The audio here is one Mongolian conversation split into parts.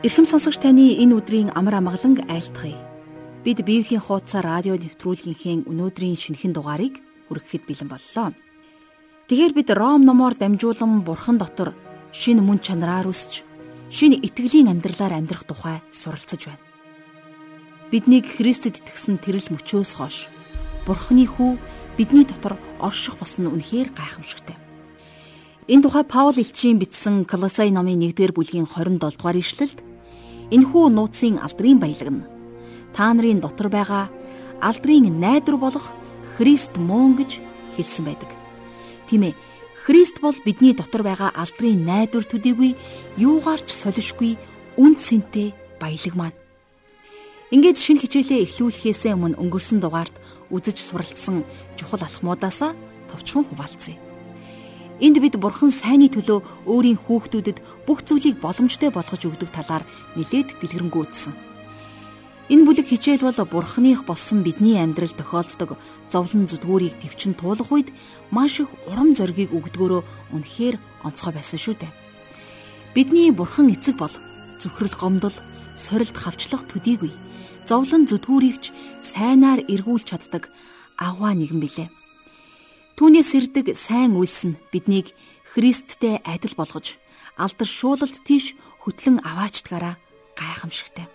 Ирхэм сонсогч таны энэ өдрийн амар амгаланг айлтгая. Бид Библийн хуудасаар радио нэвтрүүлгийнхээ өнөөдрийн шинэхэн дугаарыг хүргэхэд бэлэн боллоо. Тэгэхээр бид Ром номоор дамжуулан Бурхан дотор шинэ мөн чанараар өсч, шинэ итгэлийн амьдралаар амьдрах тухай суралцж байна. Биднийг Христэд итгэсэн тэрл мөчөөс хойш Бурханы хүү бидний дотор орших болсон үнэхээр гайхамшигтай. Энэ тухай Паул элчийн бичсэн Колосай номын 1-р бүлгийн 27 дугаар ишлэлд энэхүү нууцын алдрын баялаг нь та нарын дотор байгаа алдрын найдвар болох Христ мөн гэж хэлсэн байдаг. Тийм ээ. Христ бол бидний дотор байгаа алдрын найдвар төдийгүй юугаарч солишгүй үн цэнтэй баялаг маань. Ингээд шинэ хичээлээ эхлүүлэхээс өмнө өнгөрсөн дугаард үзэж суралцсан чухал алхмуудаасаа товчхон хуваалцъя. Энд бид бурхан сайнны төлөө өөрийн хүүхдүүдэд бүх зүйлийг боломжтой болгож өгдөг талаар нэлээд дэлгэрэнгүй үзсэн. Энэ бүлэг хичээл бол бурханых болсон бидний амьдрал тохиолддог зовлон зүдгүүрийг төвчин туулах үед маш их урам зоригийг өгдгөөрөө үнэхээр онцгой байсан шүү дээ. Бидний бурхан эцэг бол зөвхрөл гомдол, сорилт хавчлах төдийгүй зовлон зүдгүүрийгч сайнаар эргүүлж чаддаг агуу нэгэн билээ. Түүнээс сэрдэг сайн үйлс нь биднийг Христтэй адил болгож алдар шуулалт тийш хөтлөн аваачдгаараа гайхамшигтай.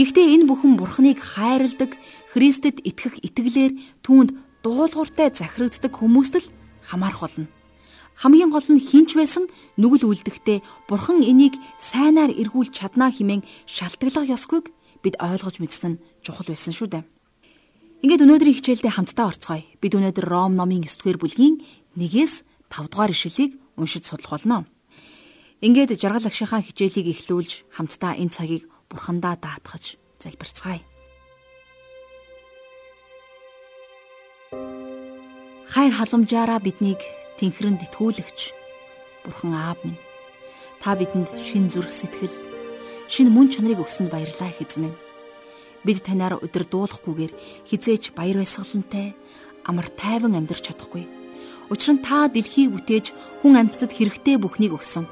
Гэхдээ энэ бүхэн Бурхныг хайрладаг, Христэд итгэх итгэлээр түүнд дуулууртай захирагддаг хүмүүст л хамаарх болно. Хамгийн гол нь хинч байсан нүгэл үлдэхдээ Бурхан энийг сайнаар эргүүлж чаднаа хэмээн шалтгаалах ёсгүйг бид ойлгож мэдсэн нь чухал байсан шүү дээ. Ингээд өнөөдрийн хичээлдээ хамтдаа орцгоё. Бид өнөөдөр Ром номын 9-р бүлгийн 1-ээс 5 дугаар ишлэлийг уншиж судлах болно. Ингээд жаргал агшийнхаа хичээлийг эхлүүлж хамтдаа энэ цагийг бурхандаа даатгаж залбирцгаая. Хайр халамжаараа биднийг тэнхрэнд итгүүлэгч Бурхан Аав минь та бидэнд шин зүрх сэтгэл шин мөн чанарыг өгсөнд баярлалаа хэзмэн Бид танаар өдөр дуулахгүйгээр хизээч баяр баясгалантай амар тайван амьдрах чадахгүй. Учир нь та дэлхийг бүтээж хүн амьтдад хэрэгтэй бүхнийг өгсөн.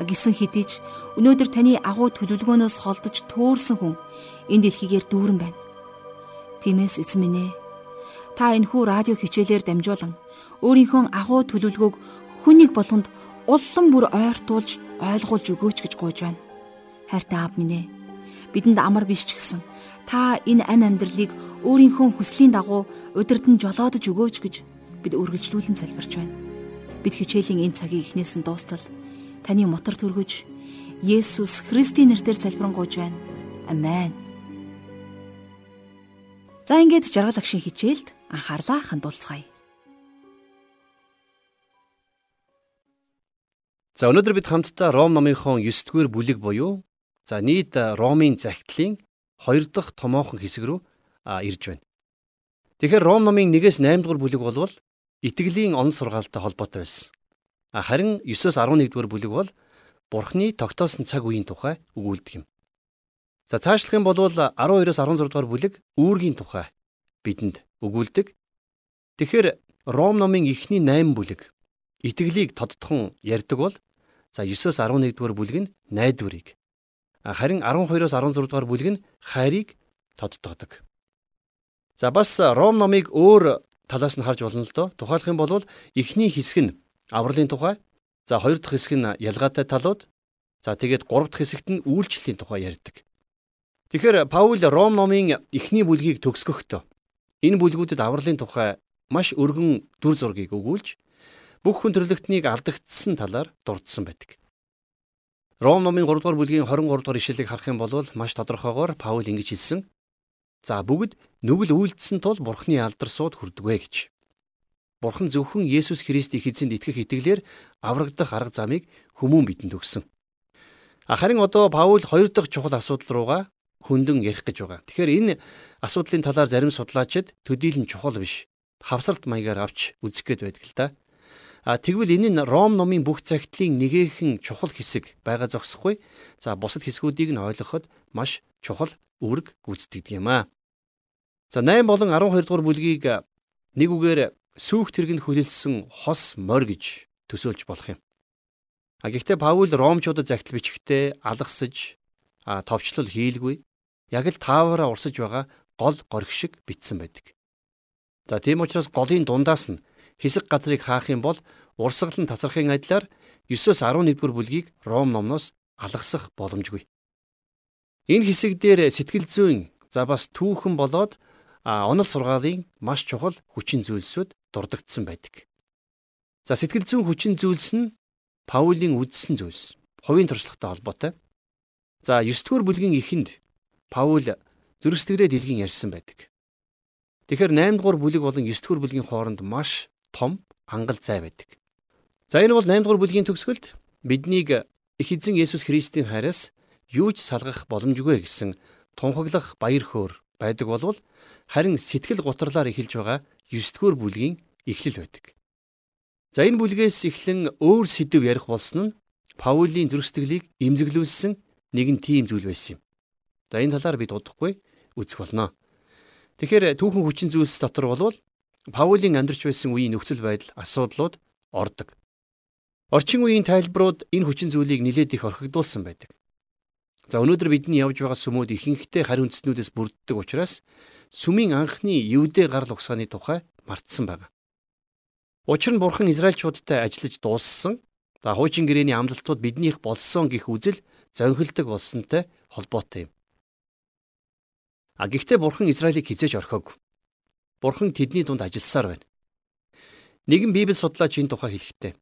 Гисэн хэдий ч өнөөдөр таны агуу төлөвлөгөөнөөс холдож төөрсөн хүн энэ дэлхийгээр дүүрэн байна. Тиймээс ээ та энэхүү радио хичээлээр дамжуулан өөрийнхөө агуу төлөвлөгөөг хүнийг болгонд уллан бүр ойртуулж ойлгуулж өгөөч гэж гуйж байна. Хайртай аав минь ээ бидэнд амар биш ч гэсэн та энэ ам амьдралыг өөрийнхөө хүслийн дагуу удирдан жолоодож өгөөч гэж бид үргэлжлүүлэн залбирч байна. Бид хичээлийн энэ цагийн эхнээс нь дуустал таны мотор төргөж Есүс Христийн нэрээр залбирanгуйж байна. Амен. За ингээд жаргал агшин хичээлд анхаарлаа хандуулцгаая. За өнөөдөр бид хамтдаа Ром номынхон 9-р бүлэг буюу за нийт Ромын загтлын 2 дахь томоохон хэсэг рүү ирж байна. Тэгэхээр Ром номын 1-ээс 8 дугаар бүлэг болвол итгэлийн он сургаалтай холбоотой байсан. Харин 9-өөс 11 дугаар бүлэг бол Бурхны тогтоосон цаг үеийн тухай өгүүлдэг юм. За цаашлах юм бол 12-оос 16 дугаар бүлэг үүргийн тухай бидэнд өгүүлдэг. Тэгэхээр Ром номын эхний 8 бүлэг итгэлийг тодтхон ярьдаг бол за 9-оос 11 дугаар бүлэг нь найдварыг Харин 12-оос 16 дугаар бүлэг нь хайрыг тодтогдог. За бас Ром номыг өөр талаас нь харж болно л доо. Тухайлах юм бол эхний хэсэг нь авралын тухай, за хоёр дахь хэсэг нь ялгаатай талууд, за тэгээд гурав дахь хэсэгт нь үйлчлэлийн тухай ярьдаг. Тэгэхээр Паул Ром номын эхний бүлгийг төгсгөхдөө энэ бүлгүүдэд авралын тухай маш өргөн дүр зургийг өгүүлж бүх хүн төрлөختнийг алдагдсан талаар дурдсан байдаг. Ром номын 3 дугаар бүлгийн 23 дугаар ишлэлийг харах юм бол маш тодорхойгоор Паул ингэж хэлсэн. За бүгд нүгэл үйлдсэн тул Бурхны алдар сууд хүрдгвэ гэж. Бурхан зөвхөн Есүс Христийг эзэнд итгэх итгэлээр аврагдах арга замыг хүмүүн бидэнд өгсөн. Харин одоо Паул хоёр дахь чухал асуудал руугаа хөндөн ярих гэж байгаа. Тэгэхээр энэ асуудлын талаар зарим судлаачид төдийлөн чухал биш. Хавсалт маягаар авч үзэх гээд байдаг л да. Тэгвэл энэ нь Ром номын бүх цагтлын нэгэн чухал хэсэг байгаа зогсохгүй. За бусад хэсгүүдийг нь ойлгоход маш чухал үүрэг гүйцэтгэдэг юм аа. За 8 болон 12 дугаар бүлгийг нэг үгээр сүүх тэргэнд хүлээлсэн хос морь гэж төсөөлж болох юм. А гэхдээ Паул Ромчуудад загтал бичгтээ алгасаж товчлол хийлгүй яг л тааваараа урсаж байгаа гол горх шиг битсэн байдаг. За тийм учраас голын дундаас нь хэсэг газрыг хаах юм бол урсгалын тасархын адилаар 9-өөс 11-р бүлгийг Ром номноос алгасах боломжгүй. Энэ хэсэг дээр сэтгэл зүйн за бас түүхэн болоод онол сургаалын маш чухал хүчин зүйлсүүд дурддагдсан байдаг. За сэтгэл зүйн хүчин зүйлс нь Паулийн үздсэн зүйлс. Хувийн туршлагатай холбоотой. За 9 дугаар бүлгийн эхэнд Паул зөрөсдгөрөө дэлгийн ярьсан байдаг. Тэгэхээр 8 дугаар бүлэг болон 9 дугаар бүлгийн хооронд маш том ангал зай байдаг. За энэ бол 8 дугаар бүлгийн төгсгөлд биднийг их эзэн Есүс Христийн хайраас юу ч салгах боломжгүй гэсэн тунхаглах баяр хөөр байдаг болвол харин сэтгэл гутралаар эхэлж байгаа 9 дугаар бүлгийн эхлэл байдаг. За энэ бүлгээс эхлэн өөр сэдв ярих болсон нь Паулийн зөрсдөглийг имзэглүүлсэн нэгэн тийм зүйл байсан юм. За энэ талаар бид удахгүй үзэх болно. Тэгэхээр түүхэн хүчин зүйлс дотор болвол Паулийн амьдарч байсан үеийн нөхцөл байдал асуудлууд ордог. Орчин үеийн тайлбарууд энэ хүчин зүйлийг нэлээд их орхигдуулсан байдаг. За өнөөдөр бидний явж байгаа сүмүүд ихэнхдээ хариу үндэстнүүдээс бүрддэг учраас сүмийн анхны евдээ гарал угсааны тухай мартсан байна. Учир нь бурхан Израильчуудтай ажиллаж дууссан. За хуучин гэрээний амлалтууд биднийх болсон гих үзэл зөнхөлдөг болсонтой холбоотой юм. А гэхдээ бурхан Израилийг хизээж орхиог. Бурхан тэдний дунд ажилласаар байна. Нэгэн Библи судлаач энэ тухай хэлэхдээ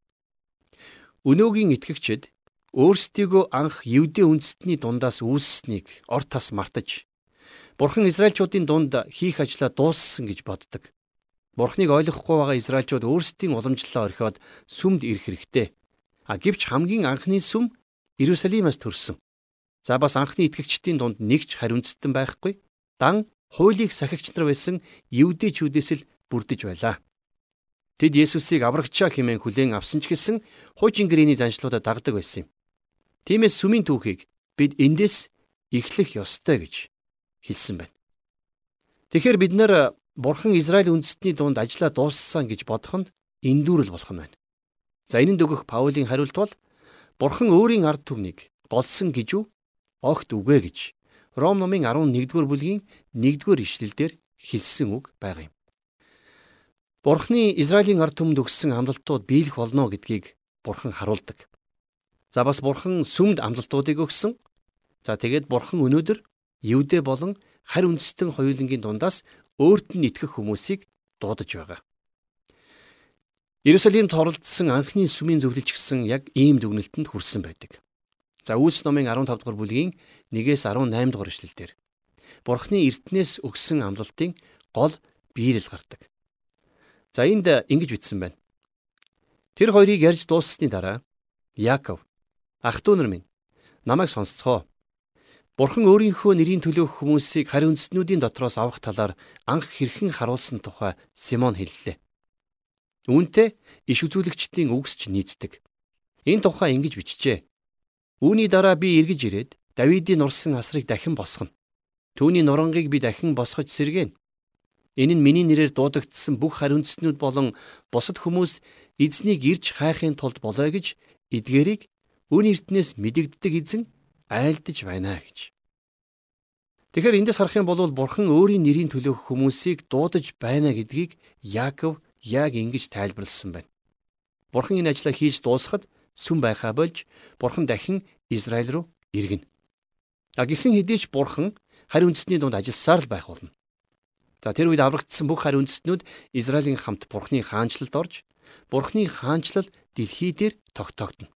Өнөөгийн итгэгчид өөрсдийгөө анх евдээ үндэстний дундаас үүссэнийг ор тас мартаж Бурхан Израильчуудын дунд хийх ажлаа дууссан гэж боддог. Бурхныг ойлгохгүй байгаа Израильчууд өөрсдийн уламжлалаа орхиод сүмд ирэх хэрэгтэй. А гэвч хамгийн анхны сүм Иерусалимаас төрсөн. За бас анхны итгэгчдийн дунд нэг ч хариуцсан байхгүй. Дан хуулийг сахигч нар байсан евдээчүүдээс л бүрдэж байлаа. Тэд Есүсийг аврагчаа хэмээн хүлээн авсан ч гэсэн хуучин гэрээний заншлуудад дагдаг байсан юм. Тиймээс сүмийн түүхийг бид эндээс эхлэх ёстой гэж хэлсэн байна. Тэгэхээр бид нэр Бурхан Израиль үндэстний дунд ажиллаа дууссан гэж бодох нь эндүүрэл болох нь байна. За энэнд өгөх Паулийн хариулт бол Бурхан өөрийн ард түмнийг голсон гэж үү? Огт үгүй гэж Ром номын 11-р бүлгийн 1-р ишлэлдэр хэлсэн үг байгаа юм. Бурхны Израилийн ард түмэнд өгсөн амлалтууд биелэх болно гэдгийг Бурхан харуулдаг. За бас бурхан сүмд амлалтуудыг өгсөн. За тэгээд бурхан өнөөдөр Евдэ болон харь үндэстэн хоёулангийн дундаас өөрт нь итгэх хүмүүсийг дуудаж байгаа. Иерусалимд оролцсон анхны сүмийн зөвлөлч гисэн яг ийм дүгнэлтэнд хүрсэн байдаг. За Үлс номын 15 дугаар бүлгийн 1-ээс 18 дугаар эшлэлдэр Бурхны эртнээс өгсөн амлалтын гол биелэл гардаг. За энд ингэж бичсэн байна. Тэр хоёрыг ярьж дууссаны дараа Яаков Ах トゥ нар минь намайг сонсцгоо. Бурхан өөрийнхөө нэрийн төлөөх хүмүүсийг хариу үндэстнүүдийн дотроос авах талаар анх хэрхэн харуулсан тухай Симон хэллээ. Үүнтэй иш үзүүлэгчдийн үгсч нийцдэг. Энэ тухай ингэж бичжээ. Үүний дараа би эргэж ирээд Давидын нурсан асрыг дахин босгоно. Түүний нурангийг би дахин босгож сэргээнэ. Энэ нь миний нэрээр дуудагдсан бүх хариуцнууд болон бусад хүмүүс эзнийг ирж хайхын тулд болоо гэж эдгээрийг өн эртнээс мэдэгддэг эзэн айлдж байна гэж. Тэгэхээр эндээс харах юм бол бурхан өөрийн нэрийн төлөөх хүмүүсийг дуудаж байна гэдгийг Яаков яг ингэж тайлбарлсан байна. Бурхан энэ ажлаа хийж дуусгахад сүм байхаа болж бурхан дахин Израиль руу иргэнэ. А гисэн хэдий ч бурхан харь үндэсний дунд ажилласаар л байх болно. За тэр үед аврагдсан бүх харь үндэстнүүд Израилийн хамт бурхны хаанчлалд орж бурхны хаанчлал дэлхий дээр тогтоогдно.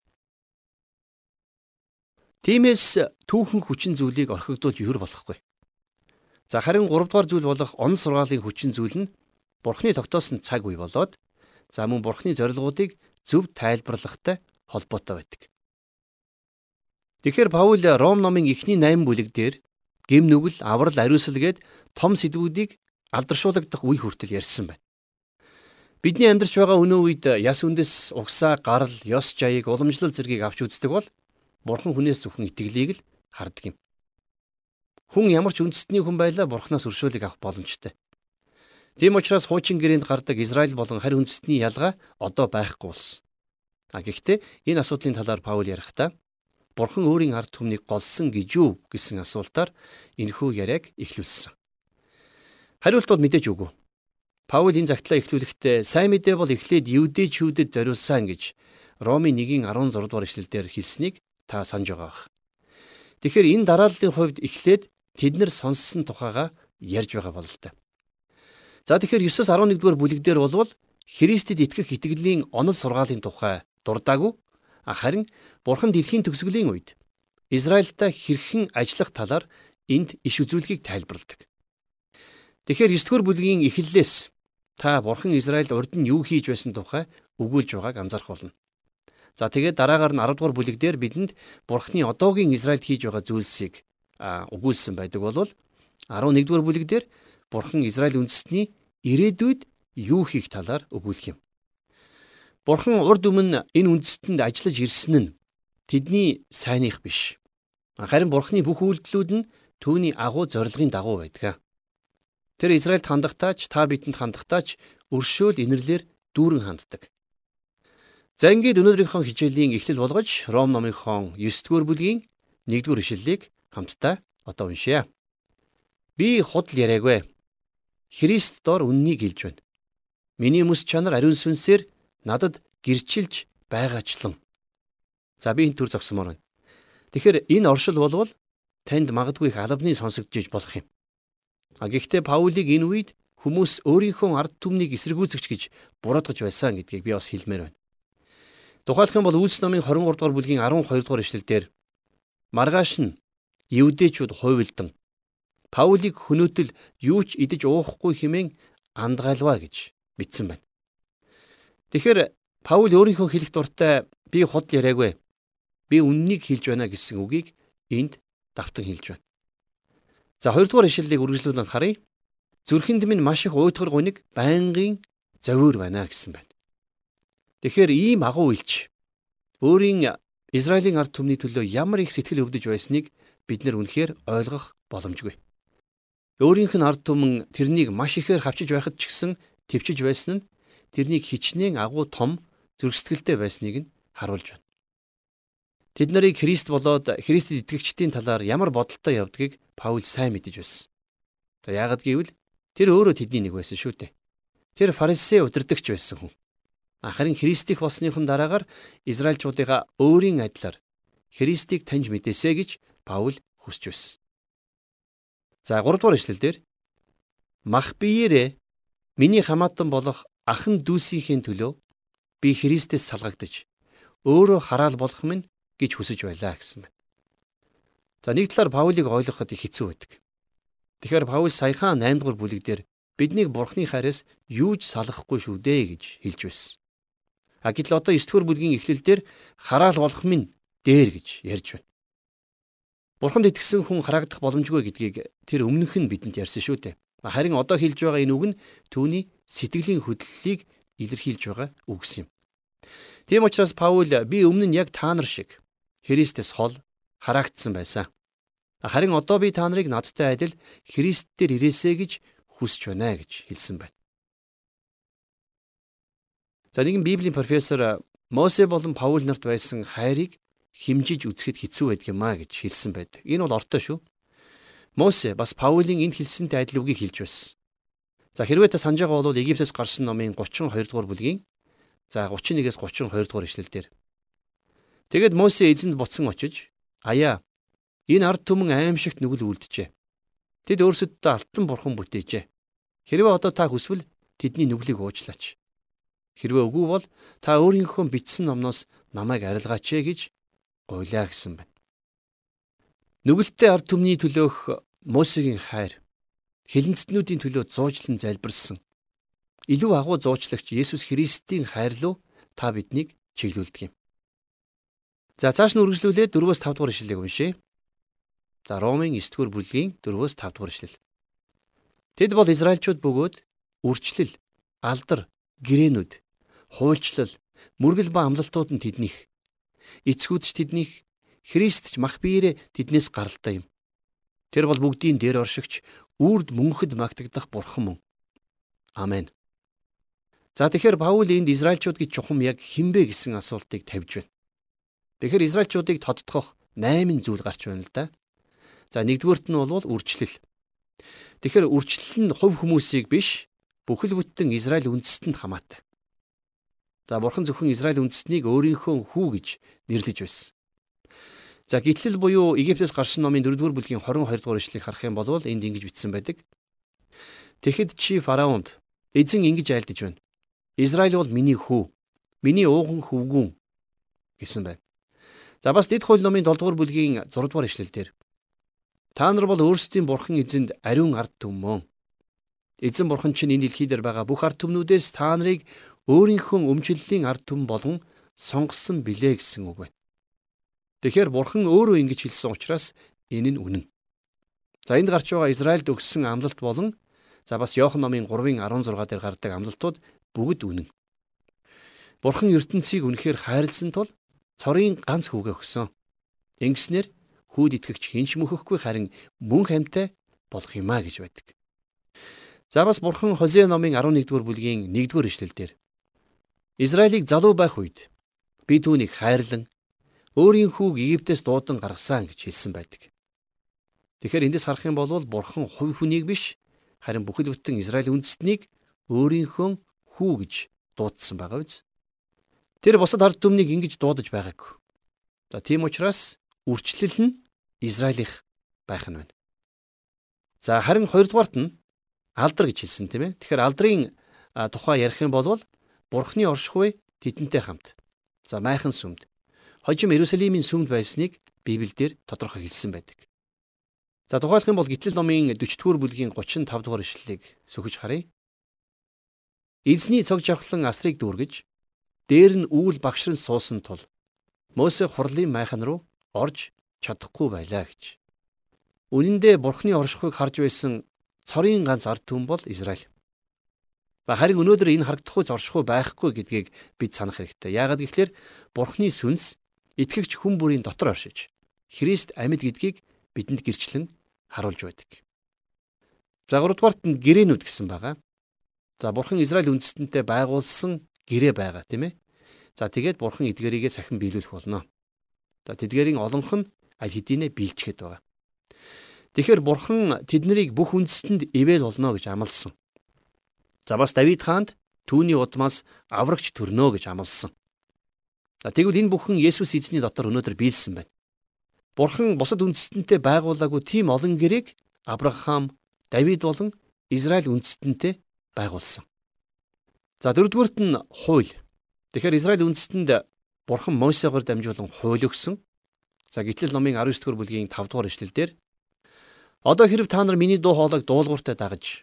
Тиймээс түүхэн хүчин зүйлийг орхигдуулж юур болохгүй. За харин 3 дугаар зүйл болох он сургаалын хүчин зүйл нь Бурхны тогтоосон цаг үе болоод за мөн Бурхны зорилгоодыг зөв тайлбарлахтай холбоотой байдаг. Тэгэхээр Паул Ром номын эхний 8 бүлэг дээр гим нүгэл, аврал, ариусл гээд том сэдвүүдийг алдаршуулагдах үе хүртэл ярьсан байна. Бидний амьдарч байгаа өнөө үед яс үндэс, угсаа, гарал, ёс жаяг, уламжлал зэргийг авч үздэг бол Бурхан хүнээс зөвхөн итгэлийг л хардаг юм. Хүн ямар ч үндэстний хүн байлаа Бурханаас өршөөлөг авах боломжтой. Тийм учраас хуучин гэрээнд гардаг Израиль болон харь үндэстний ялгаа одоо байхгүй болсон. А гэхдээ энэ асуудлын талаар Паул ярихдаа Бурхан өөрийн ард түмнийг голсон гэж юу гэсэн асуултаар энэхүү яриаг эхлүүлсэн. Хариулт бол мэдээж үгүй. Паул энэ загтлаа эхлүүлэхдээ сайн мэдээ бол эхлээд евдэйчүүдэд зориулсан гэж Ромын 1-ийн 16 дугаар эшлэлдэр хэлснийг та санаж байгаа. Тэгэхээр энэ дарааллын хувьд эхлээд тэд нар сонссон тухайга ярьж байгаа бол л та. За тэгэхээр 9-11 дугаар бүлэг дээр болвол Христэд итгэх итгэлийн онол сургаалын тухай дурдаагүй харин Бурхан дэлхийн төгсгөлийн үед Израильтай хэрхэн ажиллах талаар энд иш үзүүлгийг тайлбарладаг. Тэгэхээр 9 дугаар бүлгийн эхлэлээс та Бурхан Израильд урд нь юу хийж байсан тухай өгүүлж байгааг анзаарах болно. За тэгээд дараагаар нь 10 дугаар бүлэг дээр бидэнд Бурханы одоогийн Израильд хийж байгаа зүйлсийг өгүүлсэн байдаг болвол 11 дугаар бүлэг дээр Бурхан Израиль үндэстний ирээдүйд юу хийх талаар өгүүлэх юм. Бурхан урд өмнө энэ үндэстэнд ажиллаж ирсэн нь тэдний сайных биш. Харин Бурханы бүх үйлдэлүүд нь түүний агуу зорилгын дагуу байдаг. Тэр Израильд хандахдаач та бидэнд хандахдаач өршөөл инэрлэр дүүрэн ханддаг. За ингээд өнөөдрийнхөө хичээлийн эхлэл болгож Ром номынхон 9-р бүлгийн 1-р ишлэлийг хамтдаа одоо уншъя. Би худал яриагвэ. Христ дор үннийг хэлж байна. Миний мэс чанар ариун сүнсээр надад гэрчилж байгаачлан. За би энэ төр зогсомоор байна. Тэгэхээр энэ оршил болвол танд магадгүй их албаны сонсогдож болох юм. А гэхдээ Паулийг энэ үед хүмүүс өөрийнхөө ард түмнийг эсэргүүцэгч гэж буруутгаж байсан гэдгийг би бас хэлмээр байна. Тухайлх юм бол Үлс номын 23 дугаар бүлгийн 12 дугаар ишлэлдэр маргааш нь евдээчүүд хувилдан Паулийг хөнөөтөл юу ч идэж уухгүй хэмээн андгаалва гэж бичсэн байна. Тэгэхээр Паул өөрийнхөө хэлэх дуртай би худал яриагвэ. Би үннийг хэлж байна гэсэн үгийг энд давтан хэлж байна. За хоёрдугаар ишлэлийг үргэлжлүүлэн харъя. Зүрхэнд минь маш их уйтгар гуниг байнгын зовир байна гэсэн байна. Тэгэхээр ийм агуу илч өөрийн Израилийн ард түмний төлөө ямар их сэтгэл өвдөж байсныг бид нар үнэхээр ойлгох боломжгүй. Өөрийнх нь ард түмэн тэрнийг маш ихээр хавчиж байхад ч гэсэн төвчж байсан нь тэрнийг хичнээн агуу том зөргсдгэлтэй байсныг нь харуулж байна. Тэд нарыг Христ болоод Христэд итгэгчдийн талаар ямар бодолтой явдгийг Паул сайн мэдэж байсан. За яагад гэвэл тэр өөрөө тэдний нэг байсан шүү дээ. Тэр фарисеи удирдахч байсан хүн. Харин Христих болсныхон дараагаар Израильчуудыгаа өөрийн адилаар Христийг таньж мэдээсэ гэж Паул хүсэж байсан. За 3 дугаар эшлэлдэр мах биеэрээ миний хамаатан болох ахан дүүсийнхээ төлөө би Христэс салгагдаж өөрөө хараал болох минь гэж хүсэж байлаа гэсэн байна. За нэг талаар Паулийг ойлгоход их хэцүү байдаг. Тэгэхээр Паул саяхан 8 дугаар бүлэг дээр биднийг Бурхны хайраас юу ч салгахгүй шүү дээ гэж хэлж байсан. А гэтэл одоо 9 дугаар бүлгийн эхлэлдэр хараал болох минь дээр гэж ярьж байна. Бурханд итгэсэн хүн харагдах боломжгүй гэдгийг тэр өмнөх нь бидэнд ярьсан шүү дээ. Харин одоо хэлж байгаа энэ үг нь түүний сэтгэлийн хөдлөлийг илэрхийлж байгаа үгс юм. Тийм учраас Паул би өмнө нь яг та нар шиг Христэс хол харагдсан байсан. Харин одоо би та нарыг надтай адил Христ дээр ирээсэй гэж хүсэж байна гэж хэлсэн байна. За нэгэн Библийн профессор Мосе болон Паул нарт байсан хайрыг химжиж үзэхэд хэцүү байдаг юм а гэж хэлсэн байдаг. Энэ бол ортой шүү. Мосе бас Паулийн энэ хэлсэнтэй адил үгийг хэлж байсан. За хэрвээ та санаж байгаа бол Египтээс гарсан номын 32 дугаар бүлгийн за 31-ээс 32 дугаар ишлэлдэр. Тэгэд Мосе эзэнд буцсан очиж аяа энэ ард түмэн аимшигт нүгэл үлджээ. Тэд өөрсөддөө алтан бурхан бүтээжээ. Хэрвээ одоо та хүсвэл тэдний нүглийг уучлаач. Хэрвээ үгүй бол та өөрийнхөө бичсэн номноос намайг арилгаач ээ гэж гуйлаа гэсэн байна. Нүгэлттэй ард түмний төлөөх Мосегийн хайр хилэнцтнүүдийн төлөө зуучлан залбирсан. Илүү агуу зуучлагч Есүс Христийн хайр руу та биднийг чиглүүлдэг юм. За цааш нь үргэлжлүүлээд 4-өөс 5 дугаар ишлэлийг уншъя. За Ромын 9-р бүлгийн 4-өөс 5 дугаар ишлэл. Тэд бол Израильчууд бөгөөд үрчлэл, алдар, гэрээнүүд, хуульчлал, мөргөл ба амлалтууд нь тэднийх эцгүүд ч тэднийх Христ ч мах биеэрээ тэднээс гаралтай юм. Тэр бол бүгдийн дээр оршигч үрд мөнхөд магтагдах бурхан мөн. Амен. За тэгэхээр Паул энд Израильчууд гэж чухам яг хинбэ гэсэн асуултыг тавьж байна. Тэгэхээр Израильчуудыг тодтогох 8 зүйл гарч байна л да. За нэгдүгüүрт нь бол үрчлэл. Тэгэхээр үрчлэл нь хувь хүмүүсийг биш бүхэл бүтэн Израиль үндэстэнд хамаатай. За бурхан зөвхөн Израиль үндэстнийг өөрийнхөө хүү гэж нэрлэж байсан. За гитлэл буюу Египтээс гарсан номын 4-р бүлгийн 22 дугаар ишлэгийг харах юм бол энд ингэж бичсэн байдаг. Тэгэхэд чи фараонд эзэн ингэж айлдаж байна. Израиль бол миний хүү. Миний ууган хөвгүүн гэсэн байна. За бас дэд хууль номын 7 дугаар бүлгийн 6 дугаар ишлэлдэр та нар бол өөрсдийн бурхан эзэнд ариун ард түмэн. Эзэн бурхан чинь энэ дэлхий дээр байгаа бүх ард түмнүүдээс та нарыг өөрийнхөө өмчлөлийн ард түмэн болгон сонгосон билээ гэсэн үг байна. Тэгэхээр бурхан өөрөө ингэж хэлсэн учраас энэ нь үнэн. За энд гарч байгаа Израильд өгсөн амлалт болон за бас Иохан номын 3-ын 16 дээр гардаг амлалтууд бүгд үнэн. Бурхан ертөнцийг үнэхээр хайрлсан тул цорын ганц хүүгээ өгсөн. Ингэснээр хүүд итгэгч хинч мөхөхгүй харин мөн хамтай болох юмаа гэж байдаг. За бас бурхан Хозea номын 11-р бүлгийн 1-р ишлэлдэр Израилийг залуу байх үед би түүнийг хайрлан өөрийн хүүг Египтээс дуудан гаргасан гэж хэлсэн байдаг. Тэгэхээр эндээс харах юм бол бурхан хувь хүнийг биш харин бүхэл бүтэн Израиль үндэстнийг өөрийнхөө хүү гэж дуудсан байгаа биз? Тэр бусад ард түмнийг ингэж дуудаж байгаагүй. За тийм учраас үрчлэл нь Израилийнх байх нь байна. За харин хоёрдугаарт нь алдар гэж хэлсэн тийм ээ. Тэгэхээр алдрын тухай ярих юм бол Бурхны оршихуй тэдэнтэй хамт. За майхан сүмд. Хожим Иерусалимийн сүмд байсныг Библиэлд тодорхой хэлсэн байдаг. За тухайлх юм бол Гитлэл номын 40-р бүлгийн 35 дугаар ишлэлийг сөхөж харъя. Эзний цог жавхлан асрыг дүүргэж дээр нь үүл багшран суусан тул Мосе хурлын майхан руу орж чадахгүй байлаа гэж. Үнэн дээр Бурхны оршихуйг харж байсан цорын ганц ард түмэн бол Израиль. Ба харин өнөөдөр энэ харагдахгүй зоршихуй байхгүй гэдгийг бид санах хэрэгтэй. Яагаад гэвэл Бурхны сүнс итгэгч хүн бүрийн дотор оршиж Христ амьд гэдгийг бидэнд гэрчлэн харуулж байдаг. За 3 дугаарт нь гэрээнүүд гэсэн байгаа. За Бурхан Израиль үндэстэнтэй байгуулсан гэрээ байгаа тийм ээ. За тэгээд бурхан эдгээрийгээ сахин биелүүлэх болно. За тэдгээрийн олонх нь аль хэдийнэ биелчихэд байгаа. Тэгэхээр бурхан тэднийг бүх үндэстэнд ивэл болно гэж амласан. За бас Давид хаанд түүний удмаас аврагч төрнө гэж амласан. За тэгвэл энэ бүхэн Есүс эзний дотор өнөөдөр биелсэн байна. Бурхан бусад үндэстэнтэй байгуулаагүй тийм олон гэрээг Авраам, Давид болон Израиль үндэстэнтэй байгуулсан. За дөрөвдүгüрт нь хууль. Тэгэхээр Израиль үндэстэнд Бурхан Мосегоор дамжуулан хууль өгсөн. За Гитлэл номын 19 дугаар бүлгийн 5 дугаар эшлэлдэр Одоо хэрв та нар миний дуу хоолойг дуулууртай дагаж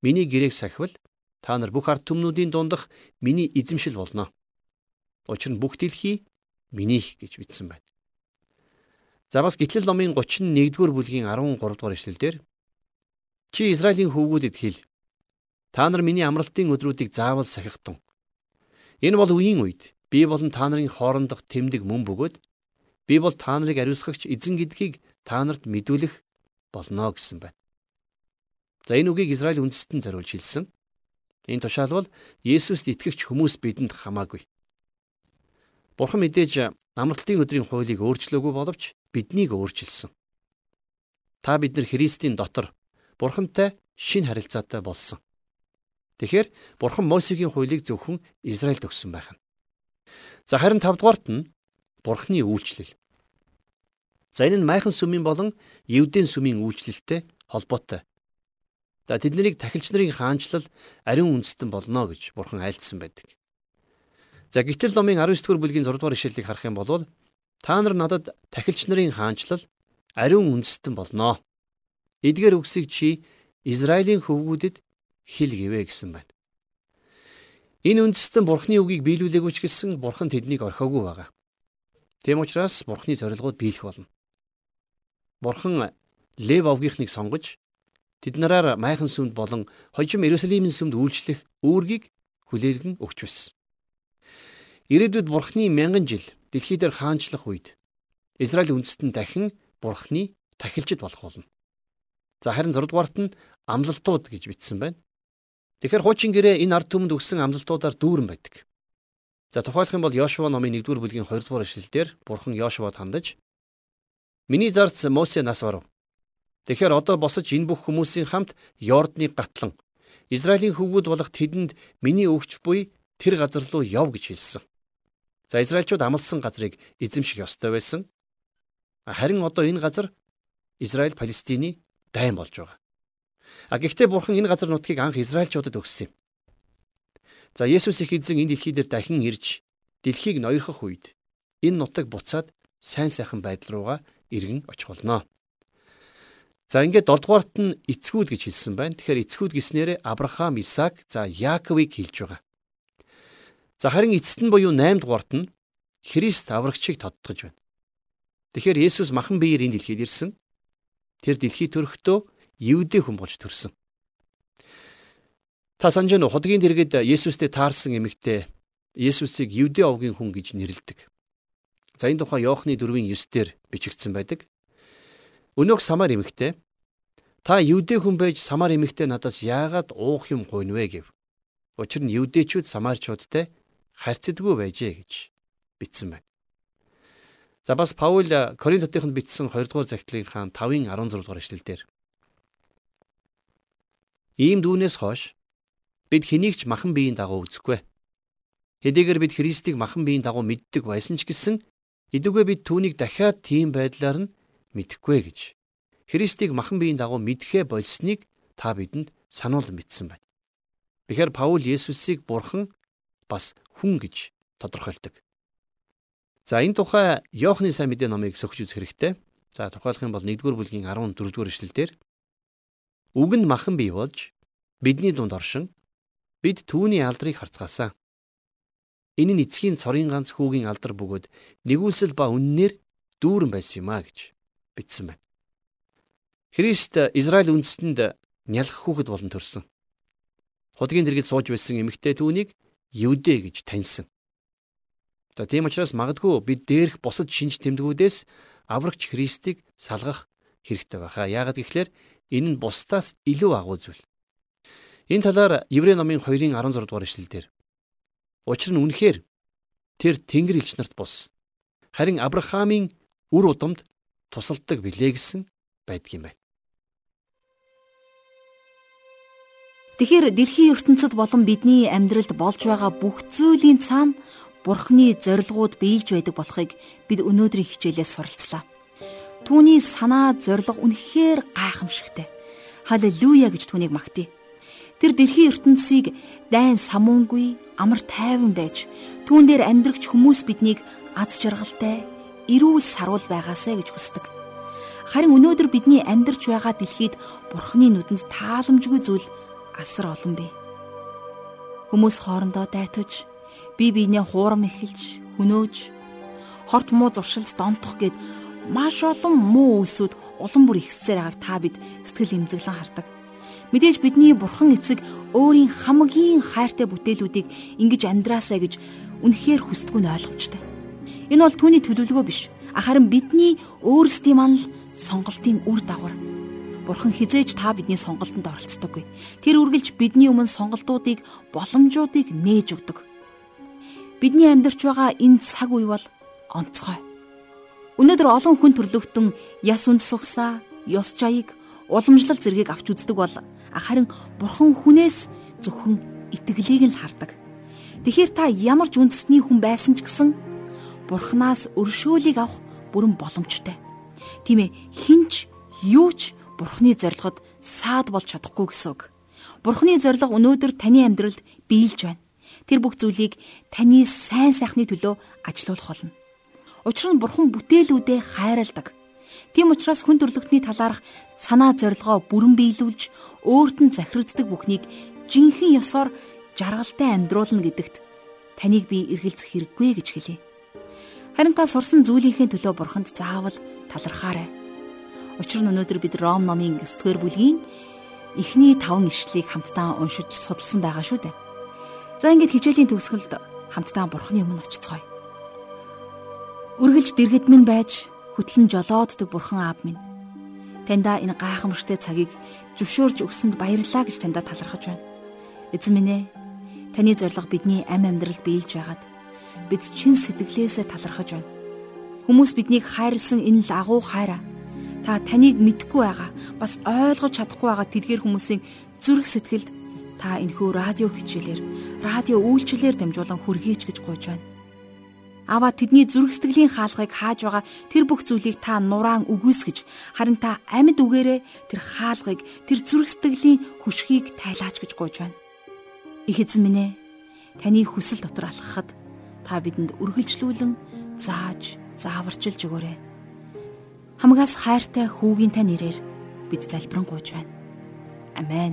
миний гэрээг сахивал та нар бүх ард түмнүүдийн дундах миний эзэмшил болно. Учир нь бүх дэлхий минийх гэж бичсэн байна. За бас Гитлэл номын 31 дугаар бүлгийн 13 дугаар эшлэлдэр Чи Израилийн хөвгүүдэд хэл. Та нар миний амралтын өдрүүдийг заавал сахихтун. Энэ бол үеийн үед би болон та нарын хоорондох тэмдэг мөн бөгөөд би бол та нарыг ариусгагч эзэн гэдгийг та нарт мэдүүлэх болно гэсэн байна. За энэ үгийг Израиль үндэстэн зориулж хэлсэн. Энэ тушаал бол Есүст итгэгч хүмүүс бидэнд хамаагүй. Бурхан мэдээж амралтын өдрийн хуулийг өөрчлөөгүй боловч биднийг өөрчилсөн. Та бид нар Христийн дотор Бурхантай шин харилцаатай болсон. Тэгэхээр Бурхан Мосегийн хуулийг зөвхөн Израильд өгсөн байх нь. За харин 5 дугаарт нь Бурханы үйлчлэл. За энэ нь майхан сүмийн болон Евдийн сүмийн үйлчлэлтэй холбоотой. За тэднийг тахилч нарын хаанчлал ариун үндэстэн болно гэж Бурхан айлдсан байдаг. За гítэл номын 19 дугаар бүлгийн 6 дугаар ишлэлийг харах юм бол та нар надад тахилч нарын хаанчлал ариун үндэстэн болно. Эдгээр үгсийг чи Израилийн хөвгүүдэд хэл гэвэ гэсэн байна. Энэ үндэстэн бурхны үгийг биелүүлээгүй ч гэсэн бурхан тэднийг орхиогүй байгаа. Тийм учраас бурхны зорилгууд биелэх болно. Бурхан Лев овгийнхныг сонгож тэд нараар майхан сүмд болон хожим Иерусалимийн сүмд үйлчлэх үүргийг хүлээлгэн өгч байсан. Ирээдүйд бурхны мянган жил дэлхий дээр хаанчлах үед Израиль үндэстэн дахин бурхны тахилчид болох болно. За харин 6 дугаарт нь амлалтууд гэж бичсэн байна. Тэгэхээр хуучин гэрээ энэ ард түмэнд өгсөн амлалтуудаар дүүрэн байдаг. За тухайлх юм бол Йошуа номын 1-р бүлгийн 2-р эшлэлдэр Бурхан Йошуад хандаж Миний зарц Мосе нас барав. Тэгэхээр одоо босож энэ бүх хүмүүсийн хамт Йордныг гатлан Израилийн хөвгүүд болох тэдэнд миний өгч буй тэр газар руу яв гэж хэлсэн. За Израильчууд амлсан газрыг эзэмших ёстой байсан. Харин одоо энэ газар Израиль Палестины дайн болж байгаа. А гэхдээ бурхан энэ газар нутгийг анх Израильчуудад өгсөн юм. За Есүс их эзэн энэ дэлхий дээр дахин ирж дэлхийг ноёрхох үед энэ нутаг буцаад сайн сайхан байдал руугаа иргэн очих болно. За ингээд 7 дугаарт нь эцгүүд гэж хэлсэн байна. Тэгэхээр эцгүүд гэснээр Авраам, Исаак, за Яаковыг хэлж байгаа. За харин эцэст нь буюу 8 дугаарт нь Христ аврагчийг тодтогж байна. Тэгэхээр Есүс махан биеэр энэ дэлхийд ирсэн. Тэр дэлхий төрөхдөө Евдээ хүн болж төрсөн. Та санаж нь хотгийн дэргэд Есүстэй таарсан эмэгтэй Есүсийг Евдээ овгийн хүн гэж нэрлэдэг. За энэ тухай Иохны 4-ийн 9-дэр бичигдсэн байдаг. Өнөөх самар эмэгтэй та евдээ хүн байж самар эмэгтэй надаас яагаад уух юм гойнвэ гэв. Учир нь евдээчүүд самарчуудтай харьцдаггүй байжээ гэж бичсэн байна. За бас Паул Коринтотынд бичсэн 2 дугаар захидлынхаа 5-ын 16 дугаар эшлэлдэр Ийм дүүнээс хойш бид хэнийг ч махан биеийн дагуу үзэхгүй. Хэдийгээр бид Христийг махан биеийн дагуу мэддэг байсан ч гэсэн эдүгээ бид түүнийг дахиад тийм байдлаар нь мэдэхгүй гэж Христийг махан биеийн дагуу мэдхээ болсныг та бидэнд сануулсан бичсэн байна. Тэгэхээр Паул Есүсийг бурхан бас хүн гэж тодорхойлдог. За энэ тухай Иохны сайн мэдээ номыг сөхж үзэх хэрэгтэй. За тухайлах юм бол 1-р бүлгийн 14-р эшлэлдэр Үг нь махан бий болж бидний дунд оршин бид түүний алдрыг харцгаасан. Энэ нь эцгийн цорын ганц хүүгийн алдар бөгөөд нэгүүлсэл ба үннээр дүүрэн байсан юм а гэж бичсэн байна. Христ Израиль үндэстэнд нялх хүүхэд болон төрсөн. Худгийн дэргэд сууж байсан эмэгтэй түүнийг Юдэ гэж таньсан. За тийм учраас магадгүй бид дээрх бусад шинж тэмдгүүдээс аврагч Христийг салгах хэрэгтэй байхаа. Яагаад гэвэл энэ нь бусдаас илүү агуу зүйл. Энэ талаар Еврей номын 2-ын 16 дугаар эшлэлдэр Учир нь үнэхээр тэр Тэнгэр элч нарт бус. Харин Авраамийн үр удамд тусалдаг билээ гэсэн байдгийм байна. Тэгэхээр дэлхийн ертөнцид болон бидний амьдралд болж байгаа бүх зүйлийн цаана Бурхны зорилгууд биелж байдаг болохыг бид өнөөдрийн хичээлээс суралцлаа. Түүний санаа зориг үнэхээр гайхамшигтай. Халелуя гэж түүнийг магтъя. Тэр дэлхийн ертөнцийг дайн самуунгүй амар тайван байж түүн дээр амьдрагч хүмүүс биднийг аз жаргалтай эрүүл сарвал байгаасай гэж хүсдэг. Харин өнөөдөр бидний амьдарч байгаа дэлхийд Бурхны нүдэнд тааламжгүй зүйл асар олон бий. Хүмүүс хоорондоо дайтаж, бие биенээ хуурам эхэлж, хөнөөж, хорт муу зуршилд донтох гээд маш олон муу үйлсүүд улам бүр ихсээр байгааг та бид сэтгэл эмзэглэн хардаг. Мэдээж бидний бурхан эцэг өөрийн хамгийн хайртай бүтээлүүдийг ингэж амьдраасаа гэж үнэхээр хүсдэггүй нь ойлгомжтой. Энэ бол түүний төлөвлөгөө биш. Харин бидний өөрсдийн манал сонголтын үр дагавар. Бурхан хизээж та бидний сонголтонд оролцдоггүй. Тэр үргэлж бидний өмнө сонголтуудыг, боломжуудыг нээж өгдөг. Бидний амьдарч байгаа энэ цаг үе бол онцгой. Өнөөдөр олон хүн төрлөختөн яс үнд сугсаа, ёс жаяг, уламжлал зэргийг авч үздэг бол харин бурхан хүнээс зөвхөн итгэлийг л хардаг. Тэгэхээр та ямар ч үндэсний хүн байсан ч гэсэн бурханаас өршөөлийг авах бүрэн боломжтой. Тийм ээ хинч юу ч бурхны зорилгод саад болж чадахгүй гэсэн үг. Бурхны зорилго өнөөдөр таны амьдралд биелж байна. Тэр бүх зүйлийг таны сайн сайхны төлөө ажилуулах болно. Учир нь бурхан бүтээлүүдээ хайрладаг. Тийм учраас хүн төрлөختний талаарх санаа зорилгоо бүрэн биелүүлж өөрт нь захирагддаг бүхнийг жинхэнэ ёсоор жаргалтай амьдруулна гэдэгт таныг би эргэлзэх хэрэггүй гэж хэлье. Харин та сурсан зүйлийнхээ төлөө бурханд заавал талархаарай. Учир нь өнөөдөр бид Ром номын 9-р бүлгийн эхний 5 ишлэлийг хамтдаа уншиж судалсан байгаа шүү дээ. За ингээд хичээлийн төгсгөлд хамтдаа бурхны өмнө очицгоё. Үргэлж дэргэд минь байж хөтлөн жолооддаг бурхан аав минь. Таньда энэ гайхамшигтай цагийг зөвшөөрж өгсөнд баярлалаа гэж таньда талархаж байна. Эзэн минь ээ, таны зориг бидний амь амьдралд биелж байгаад бид чин сэтгэлээсээ талархаж байна. Хүмүүс биднийг хайрлсан энэ л агуу хайраа. Та таныг мэдгүй байгаа, бас ойлгож чадахгүй байгаа тэдгээр хүмүүсийн зүрх сэтгэлд та энэхүү радио хичээлээр, радио үйлчлэлээр дамжуулан хүргээч гэж гуйж байна. Аваа тэдний зүрх сэтгэлийн хаалгыг хааж байгаа тэр бүх зүйлийг та нураан үгүйсгэж харин та амьд үгээрээ тэр хаалгыг тэр зүрх сэтгэлийн хүшгийг тайлаач гэж гуйж байна. Их эзэн минь ээ таны хүсэл дотор алхахад та бидэнд үргэлжлүүлэн зааж зааварчилж өгөөрэй. Хамгаас хайртай хүүгийн тань нэрээр бид залбирanгуйж байна. Амен.